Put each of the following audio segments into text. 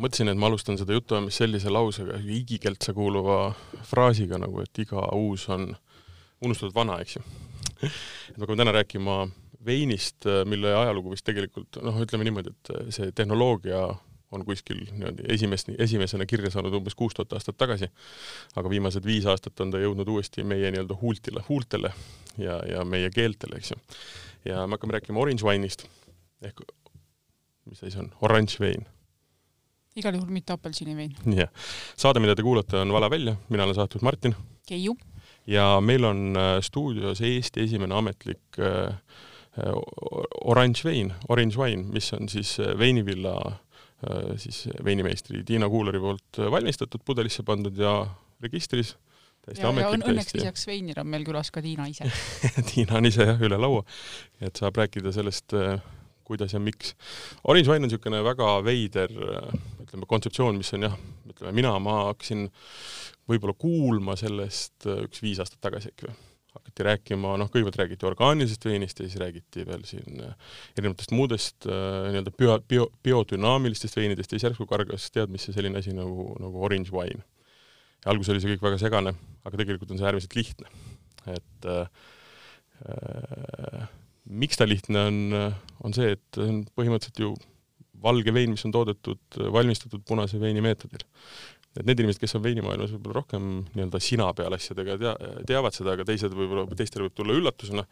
ma mõtlesin, et ma alustan seda jutuajamist sellise lausega, igikeeltsa kuuluva fraasiga nagu, et iga uus on unustatud vana, eks ju. et me hakkame täna rääkima veinist, mille ajalugu vist tegelikult noh, ütleme niimoodi, et see tehnoloogia on kuskil niimoodi esimest, esimesena kirja saanud umbes kuus tuhat aastat tagasi, aga viimased viis aastat on ta jõudnud uuesti meie nii-öelda huultile, huultele ja, ja meie keeltele, eks ju. ja me hakkame rääkima orange wine'ist ehk mis asi see on, oranž vein igal juhul mitte apelsinivein. jah, saade, mida te kuulate, on Vala välja, mina olen saatejuht Martin. Keiu. ja meil on äh, stuudios Eesti esimene ametlik äh, oranž vein, orange wine, mis on siis äh, veinivilla äh, siis veinimeistri Tiina Kuuleri poolt valmistatud, pudelisse pandud ja registris täiesti ametlik. õnneks lisaks veinile on meil külas ka Tiina ise Tiina on ise jah, üle laua, et saab rääkida sellest äh, kuidas ja miks. Orange Wine on niisugune väga veider ütleme, kontseptsioon, mis on jah, ütleme mina, ma hakkasin võib-olla kuulma sellest äh, üks viis aastat tagasi äkki või hakati rääkima, noh, kõigepealt räägiti orgaanilisest veinist ja siis räägiti veel siin äh, erinevatest muudest äh, nii-öelda bio, bio, biodünaamilistest veinidest ja siis järsku kargas teadmisse selline asi nagu, nagu orange wine. alguses oli see kõik väga segane, aga tegelikult on see äärmiselt lihtne. et äh, äh, miks ta lihtne on, on see, et see on põhimõtteliselt ju valge vein, mis on toodetud, valmistatud punase veini meetodil. et need inimesed, kes on veinimaailmas võib-olla rohkem nii-öelda sina peal asjadega tea-, teavad seda, aga teised võib-olla, teistele võib tulla üllatusena,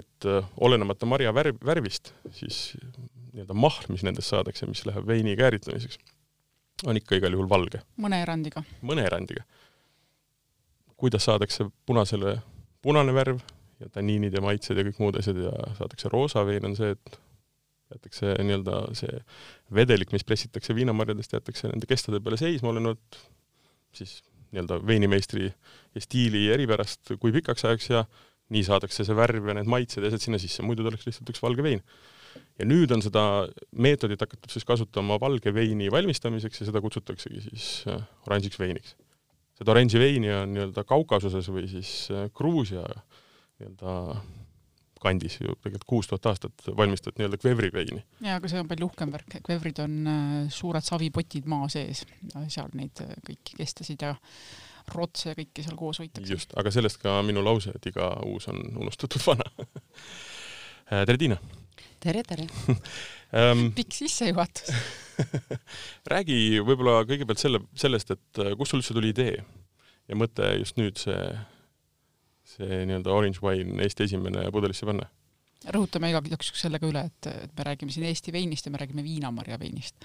et uh, olenemata marja värv, värvist, siis nii-öelda mahl, mis nendest saadakse, mis läheb veini kääritlemiseks, on ikka igal juhul valge. mõne erandiga. mõne erandiga. kuidas saadakse punasele punane värv, ja tanniinid ja maitsed ja kõik muud asjad ja saadakse roosa vein, on see, et jäetakse nii-öelda see vedelik, mis pressitakse viinamarjadest, jäetakse nende kestade peale seisma, olenevalt siis nii-öelda veinimeistri ja stiili eripärast, kui pikaks ajaks ja nii saadakse see värv ja need maitsed ja asjad sinna sisse, muidu ta oleks lihtsalt üks valge vein. ja nüüd on seda meetodit hakatud siis kasutama valge veini valmistamiseks ja seda kutsutaksegi siis äh, oranžiks veiniks. seda oranži veini on nii-öelda Kaukasuses või siis äh, Gruusia nii-öelda kandis ju tegelikult kuus tuhat aastat valmistati nii-öelda kvevri veini. jaa, aga see on palju uhkem värk, kvevrid on äh, suured savipotid maa sees, seal neid äh, kõiki kestasid ja rotse ja kõike seal koos hoitakse. just, aga sellest ka minu lause, et iga uus on unustatud vana äh, tere, Tiina! tere, tere um, pikk sissejuhatus räägi võib-olla kõigepealt selle, sellest, et kust sul üldse tuli idee ja mõte just nüüd see see nii-öelda orange wine Eesti esimene pudelisse panna. rõhutame igaks juhuks selle ka üle, et, et me räägime siin Eesti veinist ja me räägime viinamarja veinist.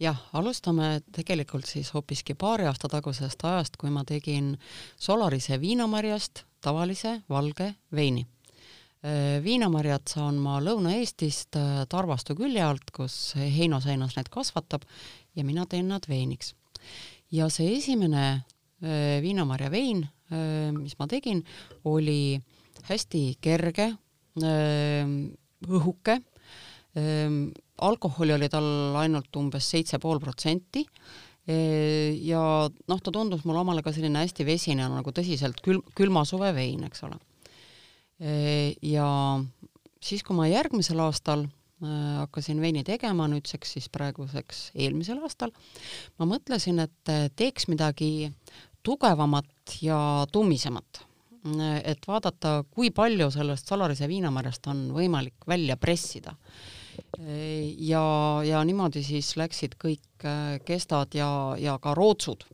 jah, alustame tegelikult siis hoopiski paari aasta tagusest ajast, kui ma tegin Solarise viinamarjast tavalise valge veini. Viinamarjad saan ma Lõuna-Eestist Tarvastu külje alt, kus Heino Seinas need kasvatab ja mina teen nad veiniks. ja see esimene viinamarja vein mis ma tegin, oli hästi kerge, õhuke, alkoholi oli tal ainult umbes seitse pool protsenti ja noh, ta tundus mulle omale ka selline hästi vesine, nagu tõsiselt külm, külma suve vein, eks ole. ja siis, kui ma järgmisel aastal hakkasin veini tegema, nüüdseks siis praeguseks eelmisel aastal, ma mõtlesin, et teeks midagi tugevamat ja tummisemat. et vaadata, kui palju sellest Salarise viinamarjast on võimalik välja pressida. ja, ja niimoodi siis läksid kõik äh, kestad ja, ja ka rootsud.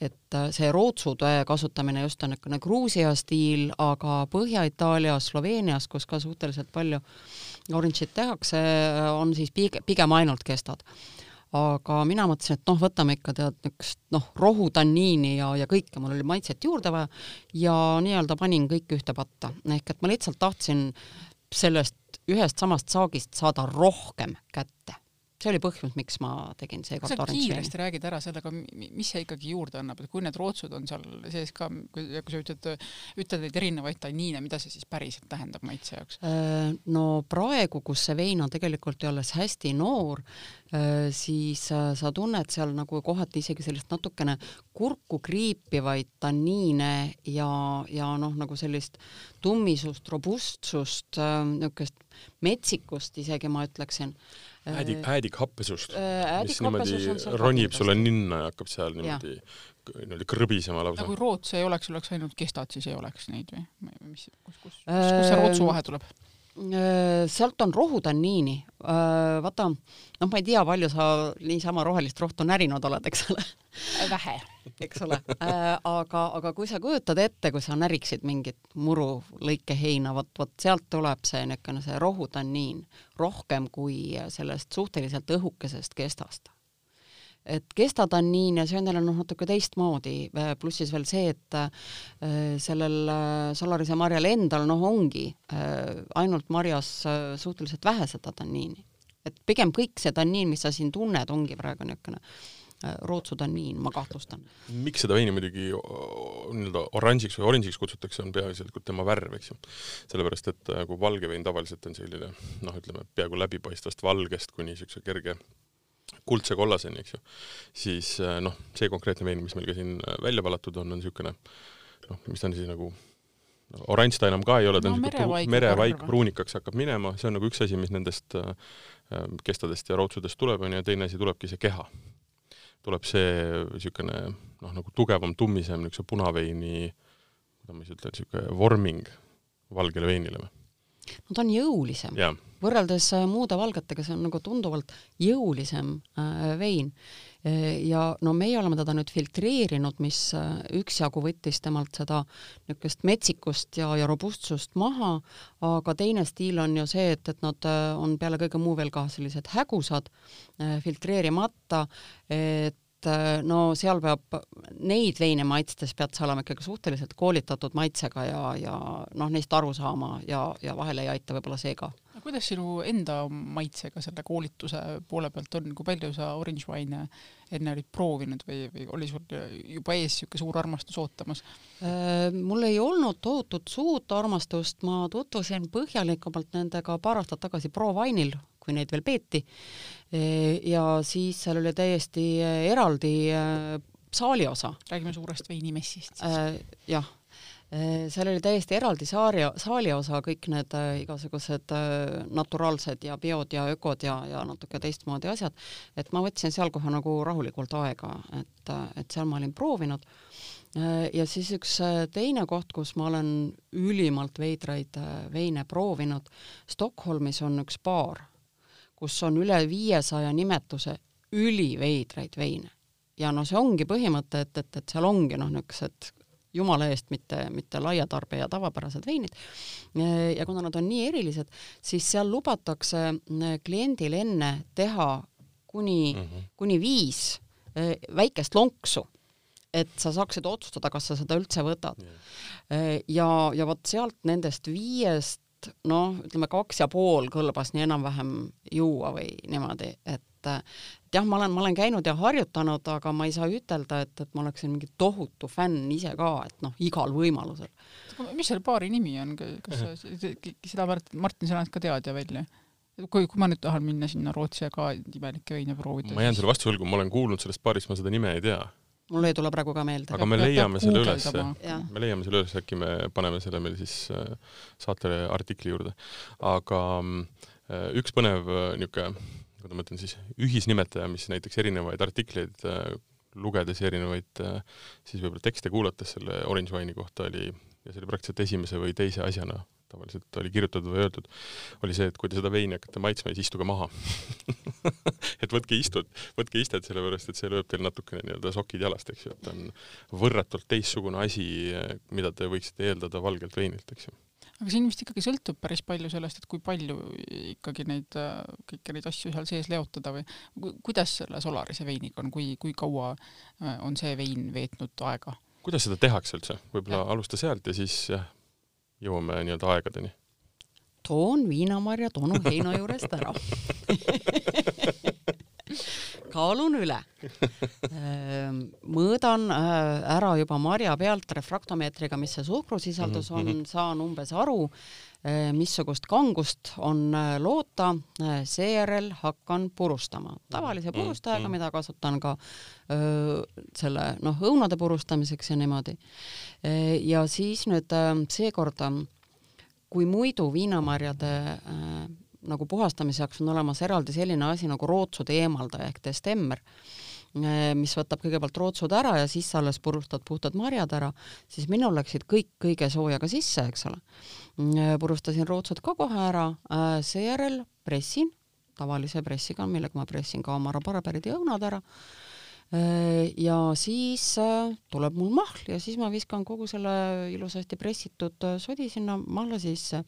et äh, see rootsude kasutamine just on niisugune Gruusia stiil, aga Põhja-Itaalias, Sloveenias, kus ka suhteliselt palju oranžit tehakse, on siis pigem ainult kestad aga mina mõtlesin, et noh, võtame ikka tead niisugust noh, rohutanniini ja, ja kõike, mul oli maitset juurde vaja ja nii-öelda panin kõik ühte patta, ehk et ma lihtsalt tahtsin sellest ühest samast saagist saada rohkem kätte see oli põhjus, miks ma tegin seekord veini. kiiresti räägid ära sellega, mis see ikkagi juurde annab, et kui need rootsud on seal sees ka, kui, kui sa ütled, ütled neid erinevaid tanniine, mida see siis päriselt tähendab maitse jaoks? Äh, no praegu, kus see vein on tegelikult ju alles hästi noor, äh, siis äh, sa tunned seal nagu kohati isegi sellist natukene kurku kriipivaid tanniine ja, ja noh, nagu sellist tummisust, robustsust, niisugust metsikust isegi ma ütleksin äädik, äädikhappesust, Äh, mis niimoodi ronib sulle ninna ja hakkab seal niimoodi niimoodi krõbisema lausa. kui rootse ei oleks, oleks ainult kestad, siis ei oleks neid või? mis, kus, kus, kus, kus see rootsu vahe tuleb? Äh, sealt on rohutanniini. vaata, noh, ma ei tea, palju sa niisama rohelist rohtu närinud oled, eks ole. vähe. eks ole. aga, aga kui sa kujutad ette, kui sa näriksid mingit muru lõikeheina, vot, vot sealt tuleb see niisugune see rohutanniin rohkem kui sellest suhteliselt õhukesest kestast et kestatanniin ja see on noh, natuke teistmoodi, pluss siis veel see, et äh, sellel äh, Solarise marjal endal noh, ongi ainult marjas suhteliselt vähe seda tanniini. et pigem kõik see tanniin, mis sa siin tunned, ongi praegu niisugune äh, rootsutanniin, ma kahtlustan. miks seda veini muidugi nii-öelda oranžiks või oranžiks kutsutakse, on peaasjalikult tema värv, eks ju. sellepärast, et kui valge vein tavaliselt on selline noh, ütleme peaaegu läbipaistvast valgest kuni niisuguse kerge kuldse kollaseni, eks ju, siis äh, noh, see konkreetne vein, mis meil ka siin äh, välja valatud on, on niisugune noh, mis ta on siis nagu oranž ta enam ka ei ole, ta on No niisugune merevaik pru- värv. pruunikaks hakkab minema, see on nagu üks asi, mis nendest äh, kestadest ja rootsudest tuleb, on ju, ja teine asi tulebki see keha. tuleb see niisugune noh, nagu tugevam, tummisem niisuguse punaveini, kuidas ma siis ütlen, niisugune vorming valgele veinile või? No ta on jõulisem. võrreldes äh, muude valgetega, see on nagu tunduvalt jõulisem äh, vein. ja no meie oleme teda nüüd filtreerinud, mis äh, üksjagu võttis temalt seda niisugust metsikust ja, ja robustsust maha, aga teine stiil on ju see, et, et nad äh, on peale kõige muu veel ka sellised hägusad, filtreerimata, et äh, no seal peab, neid veine maitstes pead sa olema ikkagi suhteliselt koolitatud maitsega ja, ja noh, neist aru saama ja, ja vahel ei aita võib-olla see ka aga kuidas sinu enda maitsega selle koolituse poole pealt on, kui palju sa orange wine'e enne olid proovinud või, või oli sul juba ees niisugune suur armastus ootamas? Äh, mul ei olnud tohutut suurt armastust, ma tutvusin põhjalikumalt nendega paar aastat tagasi Provine'il, kui neid veel peeti. Ja siis seal oli täiesti eraldi äh, saaliosa. räägime suurest veinimessist siis. Äh, jah, seal oli täiesti eraldi saari, saaliosa, kõik need äh, igasugused äh, naturaalsed ja biod ja ökod ja, ja natuke teistmoodi asjad, et ma võtsin seal kohe nagu rahulikult aega, et, et seal ma olin proovinud. Äh, ja siis üks äh, teine koht, kus ma olen ülimalt veidraid äh, veine proovinud, Stockholmis on üks baar, kus on üle viiesaja nimetuse üliveidraid veine. ja no see ongi põhimõte, et, et, et seal ongi noh, niisugused jumala eest mitte, mitte laia tarbija tavapärased veinid. ja kuna nad on nii erilised, siis seal lubatakse äh, kliendil enne teha kuni mm, -hmm. kuni viis äh, väikest lonksu, et sa saaksid otsustada, kas sa seda üldse võtad yeah.. ja, ja vot sealt nendest viiest noh, ütleme kaks ja pool kõlbas nii enam-vähem juua või niimoodi, et et jah, ma olen, ma olen käinud ja harjutanud, aga ma ei saa ütelda, et, et ma oleksin mingi tohutu fänn ise ka, et noh, igal võimalusel. mis selle baari nimi on, kas sa seda Mart-, Martin, sa näed ka tead ja välja? kui, kui ma nüüd tahan minna sinna Rootsi ja ka imelikke veine proovida. ma jään selle vastuse võlgu, ma olen kuulnud sellest baarist, ma seda nime ei tea. Mul ei tule praegu ka meelde. aga me leiame selle üles, me leiame selle üles, äkki me paneme selle meil siis äh, saate artikli juurde. aga äh, üks põnev niisugune kuidas ma ütlen siis, ühisnimetaja, mis näiteks erinevaid artikleid äh, lugedes ja erinevaid äh, siis võib-olla tekste kuulates selle Orange Wine'i kohta oli, ja see oli praktiliselt esimese või teise asjana tavaliselt oli kirjutatud või öeldud, oli see, et kui te seda veini hakkate maitsma, siis istuge maha et võtke istud, võtke istet, sellepärast et see lööb teil natukene nii-öelda sokid jalast, eks ju, et on võrratult teistsugune asi, mida te võiksite eeldada valgelt veinilt, eks ju. Aga siin vist ikkagi sõltub päris palju sellest, et kui palju ikkagi neid, kõiki neid asju seal sees leotada või kuidas selle Solarise veiniga on, kui, kui kaua äh, on see vein veetnud aega? kuidas seda tehakse üldse, võib-olla alusta sealt ja siis jah, jõuame nii-öelda aegadeni. toon viinamarja tonu heina juurest ära kaalun üle. mõõdan äh, ära juba marja pealt refraktomeetriga, mis see suhkrusisaldus on, saan umbes aru, missugust kangust on äh, loota, seejärel hakkan purustama. tavalise purustajaga, mida kasutan ka öö, selle noh, õunade purustamiseks ja niimoodi. ja siis nüüd seekord, kui muidu viinamarjade nagu puhastamise jaoks on olemas eraldi selline asi nagu rootsude eemaldaja ehk destemmer, mis võtab kõigepealt rootsud ära ja siis sa alles purustad puhtad marjad ära, siis minul läksid kõik kõige soojaga sisse, eks ole. purustasin rootsud ka kohe ära, seejärel pressin tavalise pressiga, millega ma pressin ka oma rabarberid ja õunad ära Äh, ja siis äh, tuleb mul mahl ja siis ma viskan kogu selle ilusasti pressitud äh, sodi sinna mahla sisse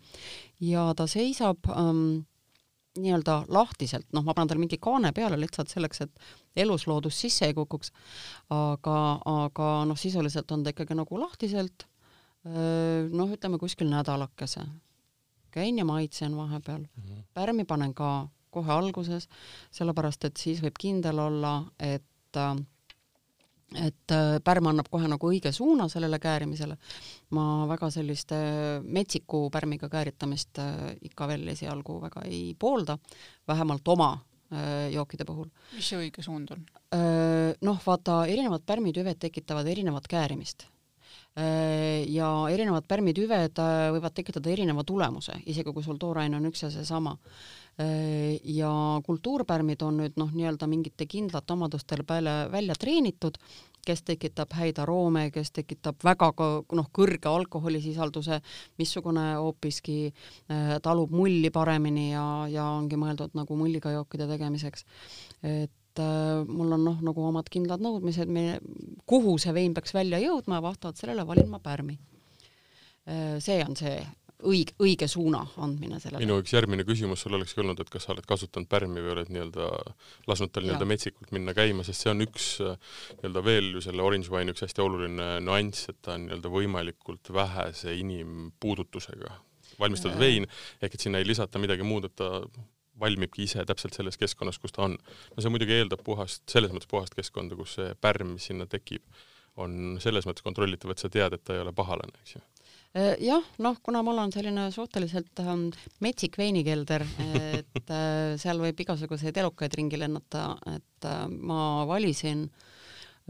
ja ta seisab ähm, nii-öelda lahtiselt, noh, ma panen talle mingi kaane peale lihtsalt selleks, et elusloodus sisse ei kukuks, aga, aga noh, sisuliselt on ta ikkagi nagu lahtiselt noh, ütleme kuskil nädalakese. käin ja maitsen vahepeal mm, -hmm. pärmi panen ka kohe alguses, sellepärast et siis võib kindel olla, et et et äh, pärm annab kohe nagu õige suuna sellele käärimisele. ma väga selliste metsiku pärmiga kääritamist äh, ikka veel esialgu väga ei poolda, vähemalt oma äh, jookide puhul. mis see õige suund on? Noh, vaata, erinevad pärmitüved tekitavad erinevat käärimist ja erinevad pärmitüved võivad tekitada erineva tulemuse, isegi kui sul tooraine on üks ja seesama. Äh, ja kultuurpärmid on nüüd noh, nii-öelda mingite kindlate omadustel peale välja treenitud, kes tekitab häid aroome, kes tekitab väga noh, kõrge alkoholisisalduse, missugune hoopiski äh, talub mulli paremini ja, ja ongi mõeldud nagu mulliga jookide tegemiseks. et äh, mul on noh, nagu omad kindlad nõudmised, kuhu see vein peaks välja jõudma ja vastavalt sellele valin ma pärmi see on see õige, õige suuna andmine sellele. minu üks järgmine küsimus sul olekski olnud, et kas sa oled kasutanud pärmi või oled nii-öelda lasknud tal nii-öelda metsikult minna käima, sest see on üks nii-öelda veel ju selle orange wine'i üks hästi oluline nüanss, et ta on nii-öelda võimalikult vähese inimpuudutusega valmistatud vein, ehk et sinna ei lisata midagi muud, et ta valmibki ise täpselt selles keskkonnas, kus ta on. no see muidugi eeldab puhast, selles mõttes puhast keskkonda, kus see pärm, mis sinna tekib, on selles mõttes kontrollitav, et sa tead, et ta ei ole pahalane, eks ju Äh, jah, noh, kuna mul on selline suhteliselt ähm, metsik veinikelder, et äh, seal võib igasuguseid elukaid ringi lennata, et äh, ma valisin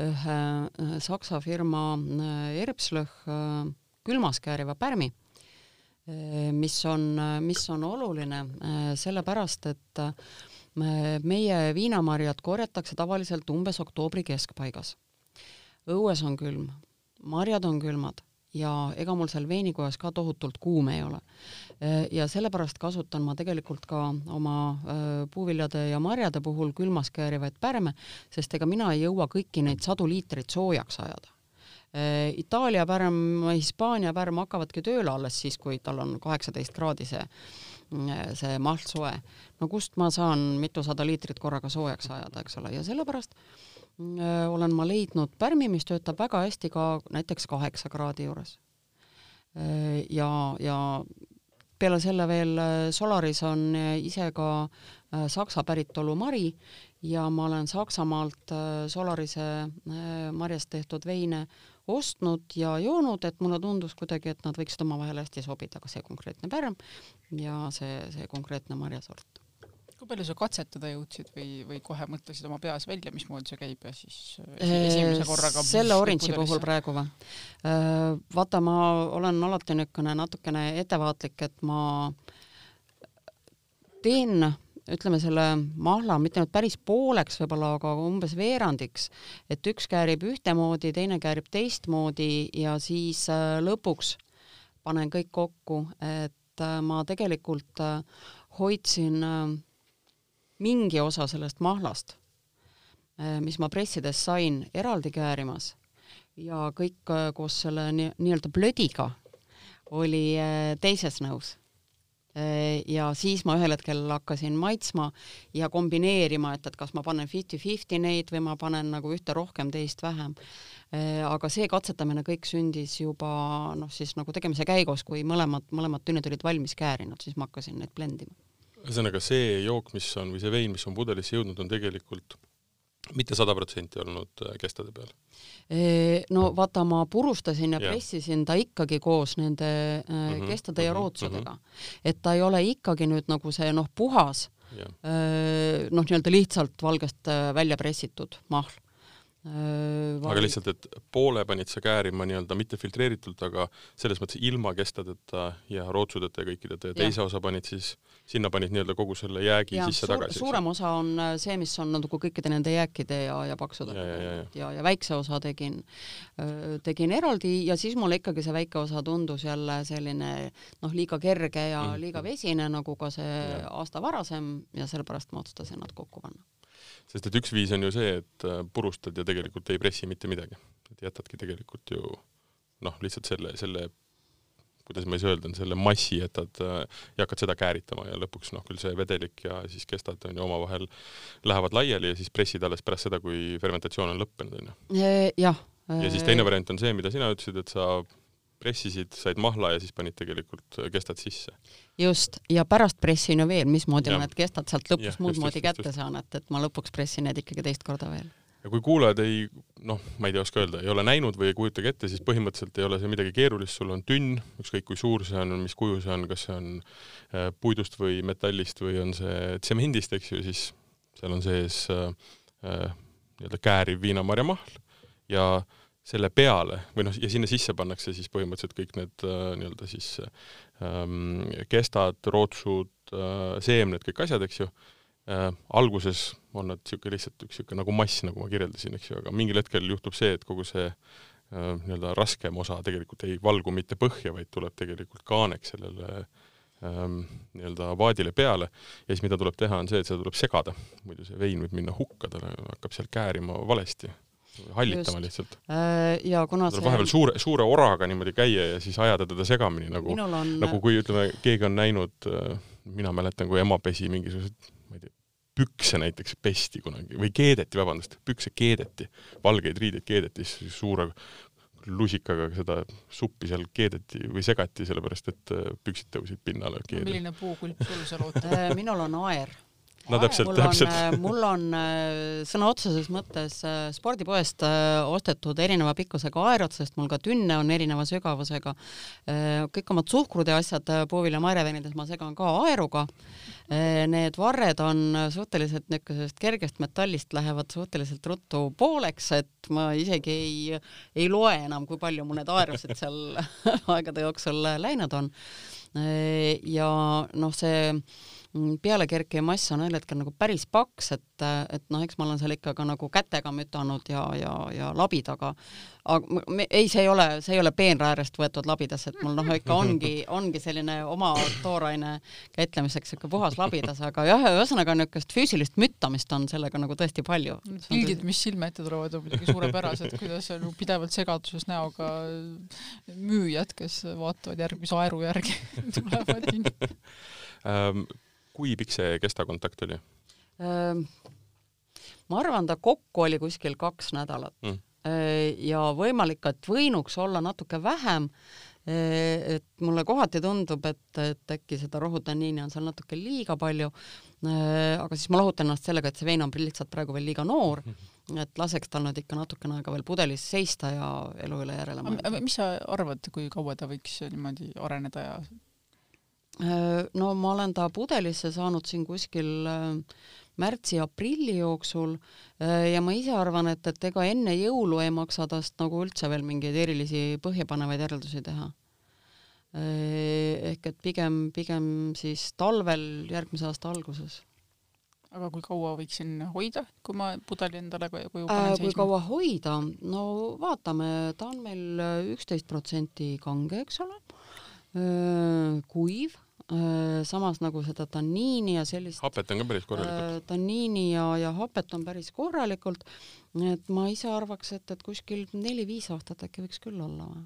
ühe äh, saksa firma äh, Erbslöh äh, külmas kääriva pärmi äh,, mis on, mis on oluline äh, sellepärast, et äh, meie viinamarjad korjatakse tavaliselt umbes oktoobri keskpaigas. õues on külm, marjad on külmad ja ega mul seal veinikojas ka tohutult kuum ei ole. ja sellepärast kasutan ma tegelikult ka oma puuviljade ja marjade puhul külmas käärivaid pärme, sest ega mina ei jõua kõiki neid sadu liitreid soojaks ajada. Itaalia pärm, Hispaania pärm hakkavadki tööle alles siis, kui tal on kaheksateist kraadi see, see mahl soe. no kust ma saan mitusada liitrit korraga soojaks ajada, eks ole, ja sellepärast äh, Äh, olen ma leidnud pärmi, mis töötab väga hästi ka näiteks kaheksa kraadi juures. Ja, ja peale selle veel Solaris on ise ka Saksa päritolu mari ja ma olen Saksamaalt Solarise marjast tehtud veine ostnud ja joonud, et mulle tundus kuidagi, et nad võiksid omavahel hästi sobida, ka see konkreetne pärm ja see, see konkreetne marjasort kui palju sa katsetada jõudsid või, või kohe mõtlesid oma peas välja, mismoodi see käib ja siis äh, esimese korraga selle orange'i puhul praegu või? Äh, vaata, ma olen alati niisugune natukene ettevaatlik, et ma teen ütleme selle mahla mitte nüüd päris pooleks võib-olla, aga umbes veerandiks, et üks käärib ühtemoodi, teine käärib teistmoodi ja siis äh, lõpuks panen kõik kokku, et ma tegelikult hoidsin mingi osa sellest mahlast, äh, mis ma pressides sain, eraldi käärimas ja kõik äh, koos selle nii-öelda plödiga oli äh, teises nõus. ja siis ma ühel hetkel hakkasin maitsma ja kombineerima, et, et kas ma panen fifty-fifty neid või ma panen nagu ühte rohkem, teist vähem. aga see katsetamine kõik sündis juba noh, siis nagu tegemise käigus, kui mõlemad, mõlemad tünnid olid valmis käärinud, siis ma hakkasin neid blendima ühesõnaga see jook, mis on või see vein, mis on pudelisse jõudnud, on tegelikult mitte sada protsenti olnud äh, kestade peal? No vaata, ma purustasin ja yeah. pressisin ta ikkagi koos nende mm -hmm, kestade ja mhm, rootsudega mm. -hmm. et ta ei ole ikkagi nüüd nagu see noh, puhas yeah., noh, nii-öelda lihtsalt valgest äh, välja pressitud mahl. Äh, aga lihtsalt, et poole panid sa käärima nii-öelda mitte filtreeritult, aga selles mõttes ilma kestadeta ja rootsudeta ja kõikideta ja teise ja. osa panid siis, sinna panid nii-öelda kogu selle jäägi ja, sisse suur, tagasi. suurem osa on äh, see, mis on nagu kõikide nende jääkide ja, ja paksudega ja, ja, ja. ja, ja väikse osa tegin, äh, tegin eraldi ja siis mulle ikkagi see väike osa tundus jälle selline noh, liiga kerge ja mm. liiga vesine, nagu ka see ja. aasta varasem ja sellepärast ma otsustasin nad kokku panna sest et üks viis on ju see, et äh, purustad ja tegelikult ei pressi mitte midagi. et jätadki tegelikult ju noh, lihtsalt selle, selle kuidas ma ei saa öelda, selle massi jätad äh, ja hakkad seda kääritama ja lõpuks noh, küll see vedelik ja siis kestad on ju omavahel lähevad laiali ja siis pressid alles pärast seda, kui fermentatsioon on lõppenud on ju. jah. ja siis teine variant on see, mida sina ütlesid, et sa pressisid, said mahla ja siis panid tegelikult kestad sisse. just, ja pärast pressin ju veel, mismoodi ma need kestad sealt lõpus muud moodi kätte just. saan, et, et ma lõpuks pressin need ikkagi teist korda veel. ja kui kuulajad ei, noh, ma ei tea, oska öelda, ei ole näinud või ei kujutagi ette, siis põhimõtteliselt ei ole see midagi keerulist, sul on tünn, ükskõik kui suur see on, mis kuju see on, kas see on äh, puidust või metallist või on see tsemendist, eks ju, siis seal on sees äh, äh, nii-öelda kääriv viinamarjamahl ja äh, selle peale või noh, ja sinna sisse pannakse siis põhimõtteliselt kõik need äh, nii-öelda siis ähm, kestad, rootsud äh,, seemned, kõik asjad, eks ju. Äh,. alguses on nad niisugune lihtsalt üks niisugune nagu mass, nagu ma kirjeldasin, eks ju, aga mingil hetkel juhtub see, et kogu see äh, nii-öelda raskem osa tegelikult ei valgu mitte põhja, vaid tuleb tegelikult kaaneks sellele ähm, nii-öelda vaadile peale. Ja siis mida tuleb teha, on see, et seda tuleb segada, muidu see vein võib minna hukka, ta hakkab seal käärima valesti hallitama Just. lihtsalt. Äh, ja kuna see vahepeal suure, suure oraga niimoodi käia ja siis ajada teda segamini nagu, on... nagu kui ütleme, keegi on näinud, äh, mina mäletan, kui ema pesi mingisuguseid, ma ei tea, pükse näiteks pesti kunagi või keedeti, vabandust, pükse keedeti, valgeid riideid keedeti, siis suure lusikaga seda suppi seal keedeti või segati, sellepärast et äh, püksid tõusid pinnale. milline puukulp sul seal ootab? minul on aer no täpselt, täpselt. Äh, mul on äh, sõna otseses mõttes äh, spordipoest ostetud erineva pikkusega aerad, sest mul ka tünne on erineva sügavusega. kõik omad suhkrud ja asjad puuvilja marjaveinides ma segan ka aeruga. Need varred on suhteliselt niisugusest kergest metallist, lähevad suhteliselt ruttu pooleks, et ma isegi ei, ei loe enam, kui palju mul need aerused seal aegade jooksul läinud on. ja noh, see Mm, pealekerkiv mass on ühel hetkel nagu päris paks, et, et noh, eks ma olen seal ikka ka nagu kätega mütanud ja, ja, ja labidaga, aga me, ei, see ei ole, see ei ole peenraärest võetud labidas, et mul noh, ikka ongi, ongi selline oma tooraine käitlemiseks siuke puhas labidas, aga jah, ühesõnaga niisugust füüsilist müttamist on sellega nagu tõesti palju. pildid, mis silme ette tulevad, on muidugi suurepärased, kuidas on pidevalt segaduses näoga müüjad, kes vaatavad järgmise aeru järgi tulevad kui pikk see kestakontakt oli? ma arvan, ta kokku oli kuskil kaks nädalat mm. ja võimalik, et võinuks olla natuke vähem. et mulle kohati tundub, et, et äkki seda rohutaniini on seal natuke liiga palju. aga siis ma lohutan ennast sellega, et see vein on lihtsalt praegu veel liiga noor mm. et laseks tal nüüd ikka natukene aega veel pudelis seista ja elu üle järele mõelda. mis sa arvad, kui kaua ta võiks niimoodi areneda ja no ma olen ta pudelisse saanud siin kuskil äh, märtsi-aprilli jooksul äh, ja ma ise arvan, et, et ega enne jõulu ei maksa tast nagu üldse veel mingeid erilisi põhjapanevaid järeldusi teha. ehk et pigem, pigem siis talvel järgmise aasta alguses. aga kui kaua võiksin hoida, kui ma pudeli endale koju panen äh, seisma? kui kaua hoida, no vaatame, ta on meil üksteist protsenti kange, eks ole, kuiv Äh, samas nagu seda tanniini ja sellist hapet on ka päris korralikult. Äh, tanniini ja, ja hapet on päris korralikult, et ma ise arvaks, et, et kuskil neli-viis aastat äkki võiks küll olla või.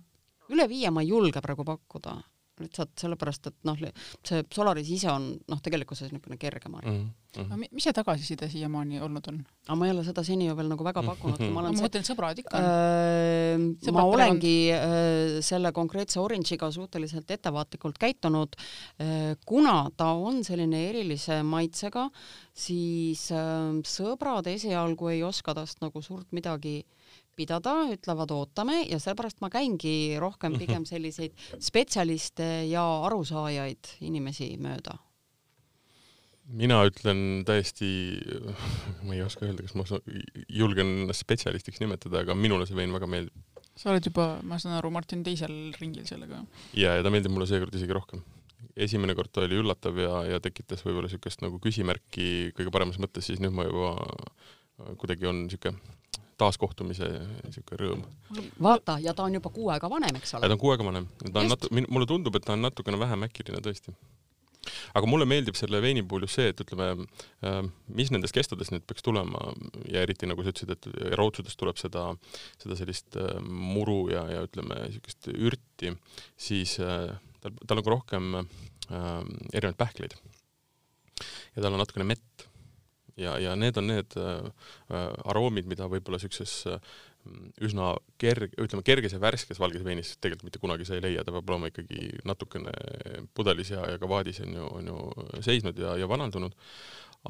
üle viie ma ei julge praegu pakkuda, lihtsalt sellepärast, et noh, see Solaris ise on noh, tegelikkuses niisugune kerge mark mm. -hmm. aga mis see tagasiside siiamaani olnud on? aga ma ei ole seda seni ju veel nagu väga pakkunud, ma olen no, ma mõtlen, sõbrad ikka äh,. ma olengi äh, selle konkreetse orange'iga suhteliselt ettevaatlikult käitunud äh,, kuna ta on selline erilise maitsega, siis äh, sõbrad esialgu ei oska tast nagu suurt midagi äh, pidada, ütlevad ootame ja sellepärast ma käingi rohkem pigem selliseid spetsialiste ja arusaajaid inimesi mööda mina ütlen täiesti, ma ei oska öelda, kas ma julgen ennast spetsialistiks nimetada, aga minule see vein väga meeldib. sa oled juba, ma saan aru, Martin, teisel ringil sellega? ja, ja ta meeldib mulle seekord isegi rohkem. esimene kord ta oli üllatav ja, ja tekitas võib-olla niisugust nagu küsimärki kõige paremas mõttes, siis nüüd ma juba kuidagi on niisugune taaskohtumise niisugune rõõm. vaata, ja ta on juba kuu aega vanem, eks ole? ta on kuu aega vanem. ta on natu-, mulle tundub, et ta on natukene vähem äkiline tõesti aga mulle meeldib selle veini puhul just see, et ütleme, äh, mis nendest kestudest nüüd peaks tulema ja eriti nagu sa ütlesid, et rootsudest tuleb seda, seda sellist äh, muru ja, ja ütleme, niisugust ürti, siis äh, tal, tal on ka rohkem erinevaid pähkleid. ja tal on natukene mett ja, ja need on need aroomid, mida võib-olla niisuguses üsna kerge, ütleme kerges ja värskes valges veinis tegelikult mitte kunagi sa ei leia, ta peab olema ikkagi natukene pudelis ja, ja ka vaadis on ju, on ju seisnud ja, ja vanandunud.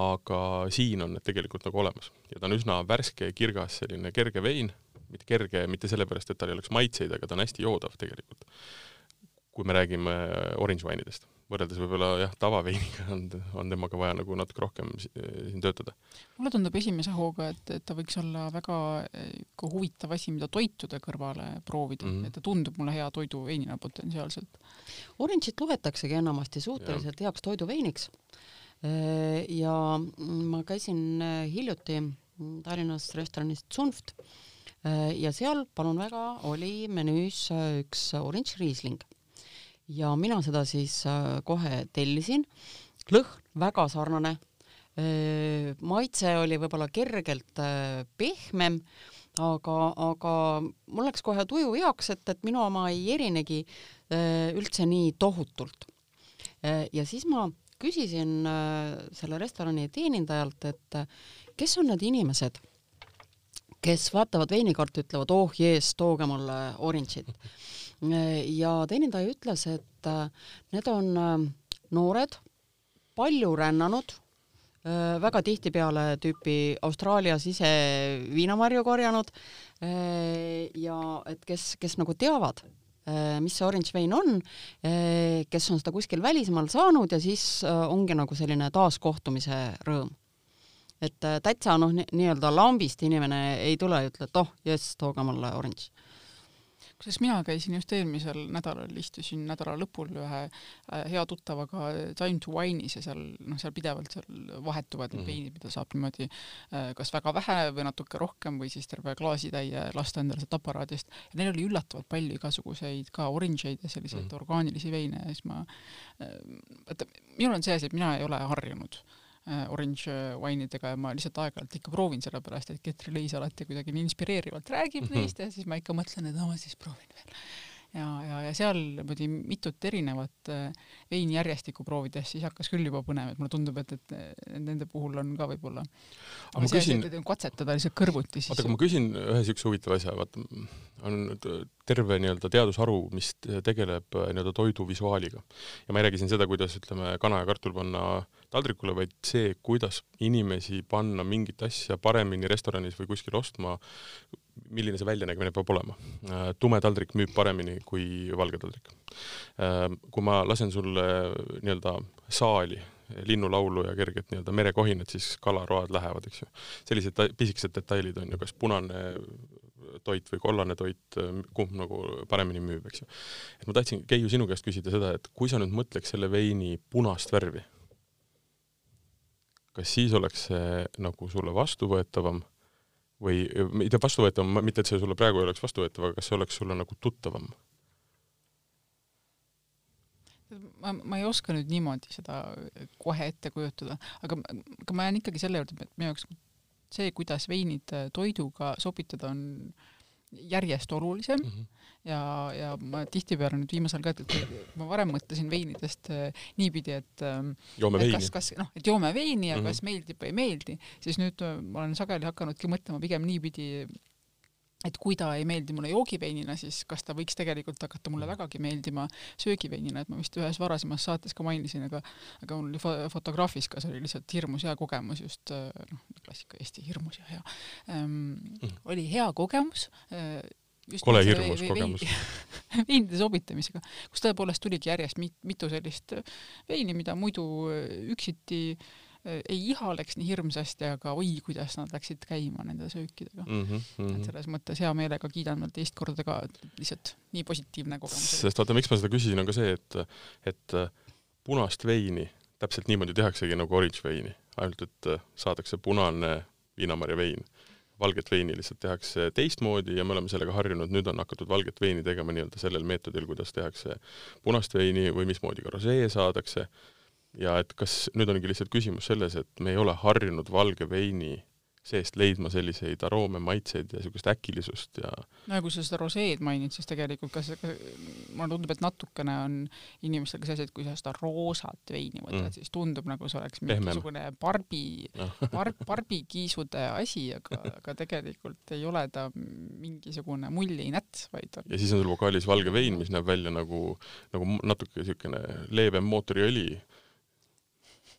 aga siin on need tegelikult nagu olemas ja ta on üsna värske, kirgas, selline kerge vein, mitte kerge mitte sellepärast, et tal ei oleks maitseid, aga ta on hästi joodav tegelikult. Kui me räägime orange wine'idest võrreldes võib-olla jah, tavaveiniga on, on temaga vaja nagu natuke rohkem siin töötada. mulle tundub esimese hooga, et, et ta võiks olla väga ka huvitav asi, mida toitude kõrvale proovida mm, -hmm. et ta tundub mulle hea toiduveinina potentsiaalselt. Orange'it loetaksegi enamasti suhteliselt ja. heaks toiduveiniks. Äh, ja ma käisin äh, hiljuti Tallinnas restoranis Zunft äh, ja seal, palun väga, oli menüüs üks orange riisling ja mina seda siis äh, kohe tellisin. lõhn väga sarnane. Äh, maitse oli võib-olla kergelt äh, pehmem, aga, aga mul läks kohe tuju heaks, et, et minu oma ei erinegi üldse nii tohutult. ja siis ma küsisin selle restorani teenindajalt, et kes on need inimesed, kes vaatavad veinikaarti, ütlevad, oh jees, tooge mulle orange'it ja teenindaja ütles, et äh, need on äh, noored, palju rännanud, äh, väga tihtipeale tüüpi Austraalias ise viinamarju korjanud ja et kes, kes nagu teavad, mis see orange vein on, kes on seda kuskil välismaal saanud ja siis ongi nagu selline taaskohtumise rõõm. et täitsa noh, nii-öelda lambist inimene ei tule ja ütle, et oh, jess, tooge mulle orange kusjuures mina käisin just eelmisel nädalal, istusin nädala lõpul ühe äh, hea tuttavaga Time to Wine'is ja seal noh, seal pidevalt seal vahetuvad need mm -hmm. veinid, mida saab niimoodi äh, kas väga vähe või natuke rohkem või siis terve klaasitäie lasta endale sealt aparaadist ja neil oli üllatavalt palju igasuguseid ka orange eid ja selliseid mm -hmm. orgaanilisi veine ja siis ma, äh, minul on see asi, et mina ei ole harjunud orange wine idega ja ma lihtsalt aeg-ajalt ikka proovin, sellepärast et Ketri Leis alati kuidagi nii inspireerivalt räägib mm -hmm. neist ja siis ma ikka mõtlen, et no ma siis proovin veel. ja, ja, ja seal niimoodi mitut erinevat äh, veini järjestikku proovides, siis hakkas küll juba põnev, et mulle tundub, et, et nende puhul on ka võib-olla aga ma küsin katsetada lihtsalt kõrvuti siis oota, aga ma küsin ühe siukse huvitava asja, vaata on terve nii-öelda teadusharu, mis tegeleb äh, nii-öelda toidu visuaaliga. ja ma ei räägi siin seda, kuidas ütleme, kana ja kartul panna äh, taldrikule, vaid see, kuidas inimesi panna mingit asja paremini restoranis või kuskil ostma, milline see väljanägemine peab olema. Äh, tume taldrik müüb paremini kui valge taldrik. Äh, kui ma lasen sulle nii-öelda saali linnulaulu ja kerget nii-öelda merekohinat, siis kalaroad lähevad, eks ju. sellised pisikesed detailid on ju, kas punane toit või kollane toit, kumb nagu paremini müüb, eks ju. et ma tahtsin, Keiu, sinu käest küsida seda, et kui sa nüüd mõtleks selle veini punast värvi kas siis oleks see nagu sulle vastuvõetavam või mitte vastuvõetavam, mitte et see sulle praegu ei oleks vastuvõetav, aga kas see oleks sulle nagu tuttavam? ma, ma ei oska nüüd niimoodi seda kohe ette kujutada, aga, aga ma jään ikkagi selle juurde, et minu jaoks see, kuidas veinid toiduga sobitada, on järjest olulisem mm. -hmm ja, ja ma tihtipeale nüüd viimasel ka, et ma varem mõtlesin veinidest äh, niipidi, et ähm, joome veini. kas, kas noh, et joome veini ja mm -hmm. kas meeldib või ei meeldi, siis nüüd äh, ma olen sageli hakanudki mõtlema pigem niipidi, et kui ta ei meeldi mulle joogiveinina, siis kas ta võiks tegelikult hakata mulle vägagi meeldima söögiveinina, et ma vist ühes varasemas saates ka mainisin, aga aga mul oli fotograafis ka, see oli lihtsalt hirmus hea kogemus just äh, noh, klassika Eesti hirmus ja hea ähm,. Oli hea kogemus äh, kole hirmus kogemus veinide sobitamisega, kus tõepoolest tuligi järjest mit, mitu sellist veini, mida muidu üksiti ei ihaleks nii hirmsasti, aga oi, kuidas nad läksid käima nende söökidega mm. -hmm, mm -hmm. et selles mõttes hea meelega kiidan veel teist korda ka, lihtsalt nii positiivne kogemus. sest vaata, miks ma seda küsisin, on ka see, et, et punast veini täpselt niimoodi tehaksegi nagu orange veini, ainult et saadakse punane viinamarja vein valget veini lihtsalt tehakse teistmoodi ja me oleme sellega harjunud, nüüd on hakatud valget veini tegema nii-öelda sellel meetodil, kuidas tehakse punast veini või mismoodi ka rosee saadakse. ja et kas nüüd ongi lihtsalt küsimus selles, et me ei ole harjunud valge veini seest leidma selliseid aroome, maitseid ja niisugust äkilisust ja no ja kui sa seda roseed mainid, siis tegelikult kas, mulle tundub, et natukene on inimestel ka see asi, et kui sa seda roosat veini võtad mm., siis tundub nagu see oleks mingisugune barbi bar-, barbikiisude asi, aga, aga tegelikult ei ole ta mingisugune mullinäts, vaid on ja siis on sul vokaalis valge vein, mis näeb välja nagu, nagu natuke niisugune leebem mootoriõli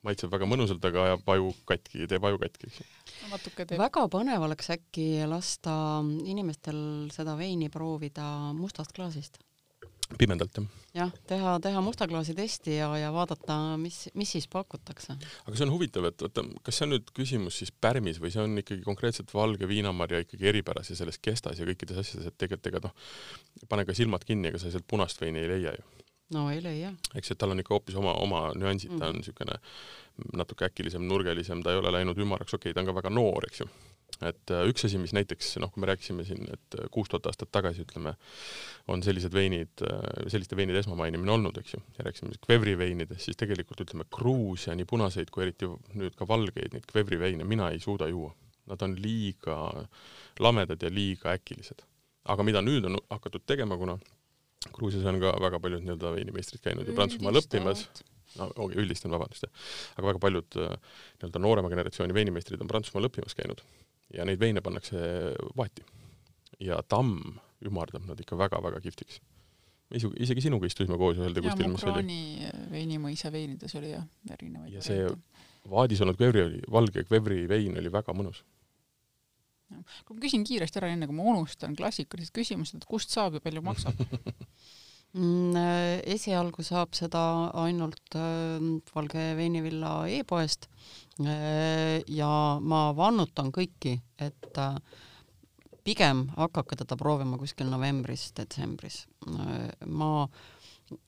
maitseb väga mõnusalt, aga ajab aju katki, teeb aju katki, eks ju. väga põnev oleks äkki lasta inimestel seda veini proovida mustast klaasist. pimedalt, jah? jah, teha, teha musta klaasi testi ja, ja vaadata, mis, mis siis pakutakse. aga see on huvitav, et oota, kas see on nüüd küsimus siis pärmis või see on ikkagi konkreetselt valge viinamarja ikkagi eripäras ja selles kestas ja kõikides asjades, et tegelikult ega noh, pane ka silmad kinni, ega sa sealt punast veini ei leia ju no ei leia. eks, et tal on ikka hoopis oma, oma nüansid mm., ta on niisugune natuke äkilisem, nurgelisem, ta ei ole läinud ümaraks, okei okay,, ta on ka väga noor, eks ju. et uh, üks asi, mis näiteks noh, kui me rääkisime siin, et äh, kuus tuhat aastat tagasi ütleme, on sellised veinid, äh, selliste veinide esmamainimine olnud, eks ju, ja rääkisime kvevri veinidest, siis tegelikult ütleme, Gruusia nii punaseid kui eriti nüüd ka valgeid, neid kvevri veine mina ei suuda juua. Nad on liiga lamedad ja liiga äkilised. aga mida nüüd on hakatud tegema, kuna Gruusias on ka väga paljud nii-öelda veinimeistrid käinud ju Prantsusmaal õppimas, no okay, üldistan, vabandust, aga väga paljud äh, nii-öelda noorema generatsiooni veinimeistrid on Prantsusmaal õppimas käinud ja neid veine pannakse vaati. ja tamm ümardab nad ikka väga-väga kihvtiks. isu-, isegi sinuga istusime koos ühel teel kuskil, mis oli. veinimõisa veinides oli jah, erinevaid ja see vaadis olnud kvevri oli, valge kvevri vein oli väga mõnus kui ma küsin kiiresti ära, enne kui ma unustan klassikalised küsimused, et kust saab ja palju maksab mm,? Äh, esialgu saab seda ainult äh, Valge veinivilla e-poest äh, ja ma vannutan kõiki, et pigem hakake teda proovima kuskil novembris-detsembris ma